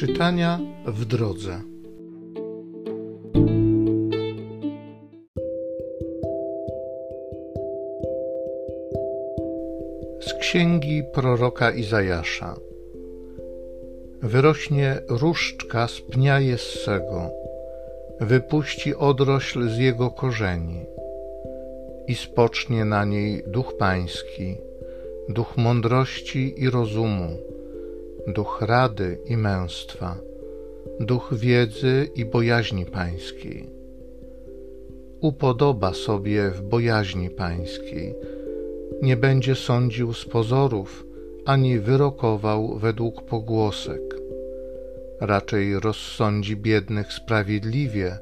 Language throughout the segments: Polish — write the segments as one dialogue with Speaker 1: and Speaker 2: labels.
Speaker 1: Czytania w drodze. Z księgi proroka Izajasza. Wyrośnie różdżka z pnia Jessego, wypuści odrośl z jego korzeni i spocznie na niej duch pański, duch mądrości i rozumu, duch rady i męstwa, duch wiedzy i bojaźni pańskiej. Upodoba sobie w bojaźni pańskiej, nie będzie sądził z pozorów, ani wyrokował według pogłosek. Raczej rozsądzi biednych sprawiedliwie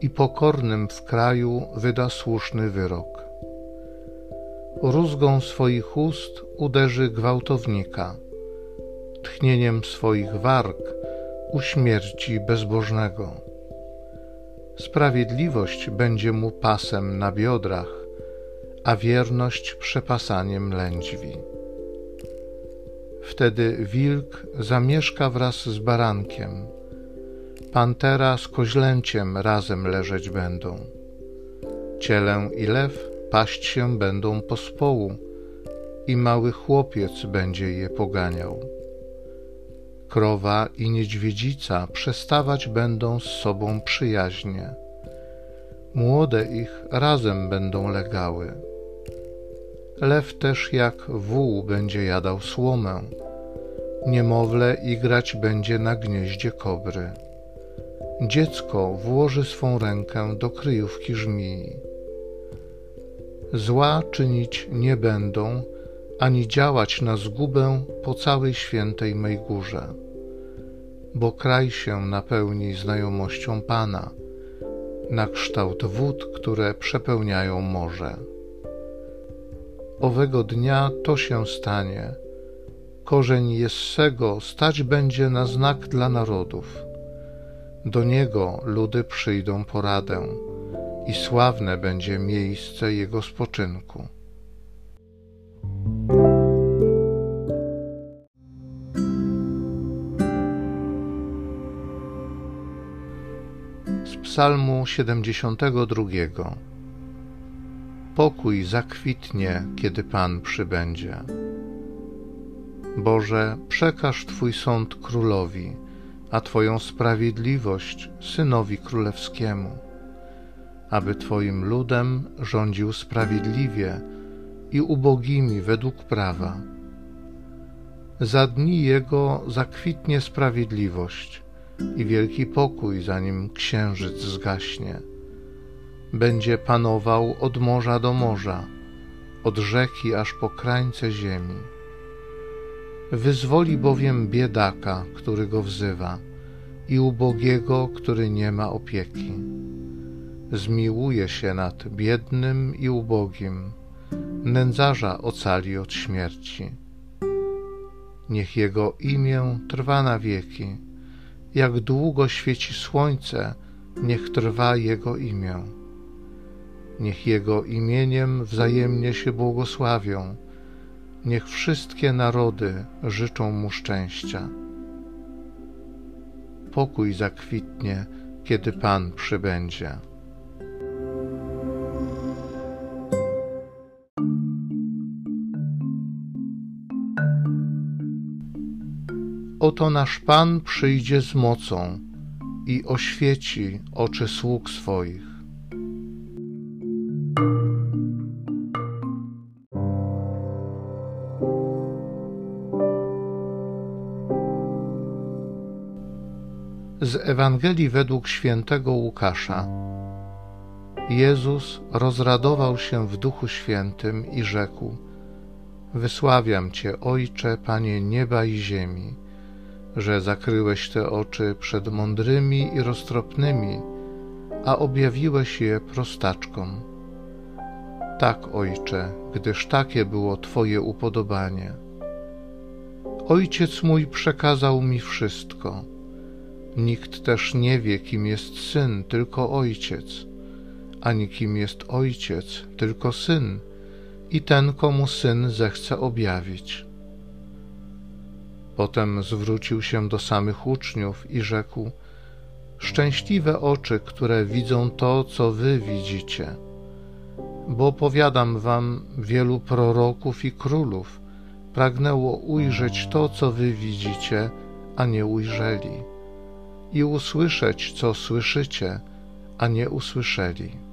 Speaker 1: i pokornym w kraju wyda słuszny wyrok. Rózgą swoich ust uderzy gwałtownika, tchnieniem swoich warg uśmierci bezbożnego. Sprawiedliwość będzie mu pasem na biodrach, a wierność przepasaniem lędźwi. Wtedy wilk zamieszka wraz z barankiem, pantera z koźlęciem razem leżeć będą. Cielę i lew paść się będą pospołu i mały chłopiec będzie je poganiał. Krowa i niedźwiedzica przestawać będą z sobą przyjaźnie. Młode ich razem będą legały. Lew też jak wół będzie jadał słomę. Niemowlę igrać będzie na gnieździe kobry. Dziecko włoży swą rękę do kryjówki żmii. Zła czynić nie będą, ani działać na zgubę po całej świętej mej górze. Bo kraj się napełni znajomością Pana, na kształt wód, które przepełniają morze. Owego dnia to się stanie. Korzeń Jessego stać będzie na znak dla narodów. Do niego ludy przyjdą poradę i sławne będzie miejsce jego spoczynku. Psalmu 72 Pokój zakwitnie, kiedy Pan przybędzie. Boże, przekaż Twój sąd królowi, a Twoją sprawiedliwość synowi królewskiemu, aby Twoim ludem rządził sprawiedliwie i ubogimi według prawa. Za dni Jego zakwitnie sprawiedliwość i wielki pokój, zanim księżyc zgaśnie będzie panował od morza do morza, od rzeki aż po krańce ziemi. Wyzwoli bowiem biedaka, który go wzywa, i ubogiego, który nie ma opieki. Zmiłuje się nad biednym i ubogim, nędzarza ocali od śmierci. Niech jego imię trwa na wieki, jak długo świeci słońce, niech trwa jego imię. Niech Jego imieniem wzajemnie się błogosławią. Niech wszystkie narody życzą Mu szczęścia. Pokój zakwitnie, kiedy Pan przybędzie. Oto nasz Pan przyjdzie z mocą i oświeci oczy sług swoich. Z Ewangelii według świętego Łukasza. Jezus rozradował się w Duchu Świętym i rzekł: Wysławiam Cię, Ojcze, Panie nieba i ziemi, że zakryłeś te oczy przed mądrymi i roztropnymi, a objawiłeś je prostaczkom. Tak, Ojcze, gdyż takie było Twoje upodobanie. Ojciec mój przekazał mi wszystko Nikt też nie wie, kim jest syn, tylko ojciec, ani kim jest ojciec, tylko syn i ten, komu syn zechce objawić. Potem zwrócił się do samych uczniów i rzekł: Szczęśliwe oczy, które widzą to, co wy widzicie. Bo powiadam wam, wielu proroków i królów pragnęło ujrzeć to, co wy widzicie, a nie ujrzeli, i usłyszeć, co słyszycie, a nie usłyszeli.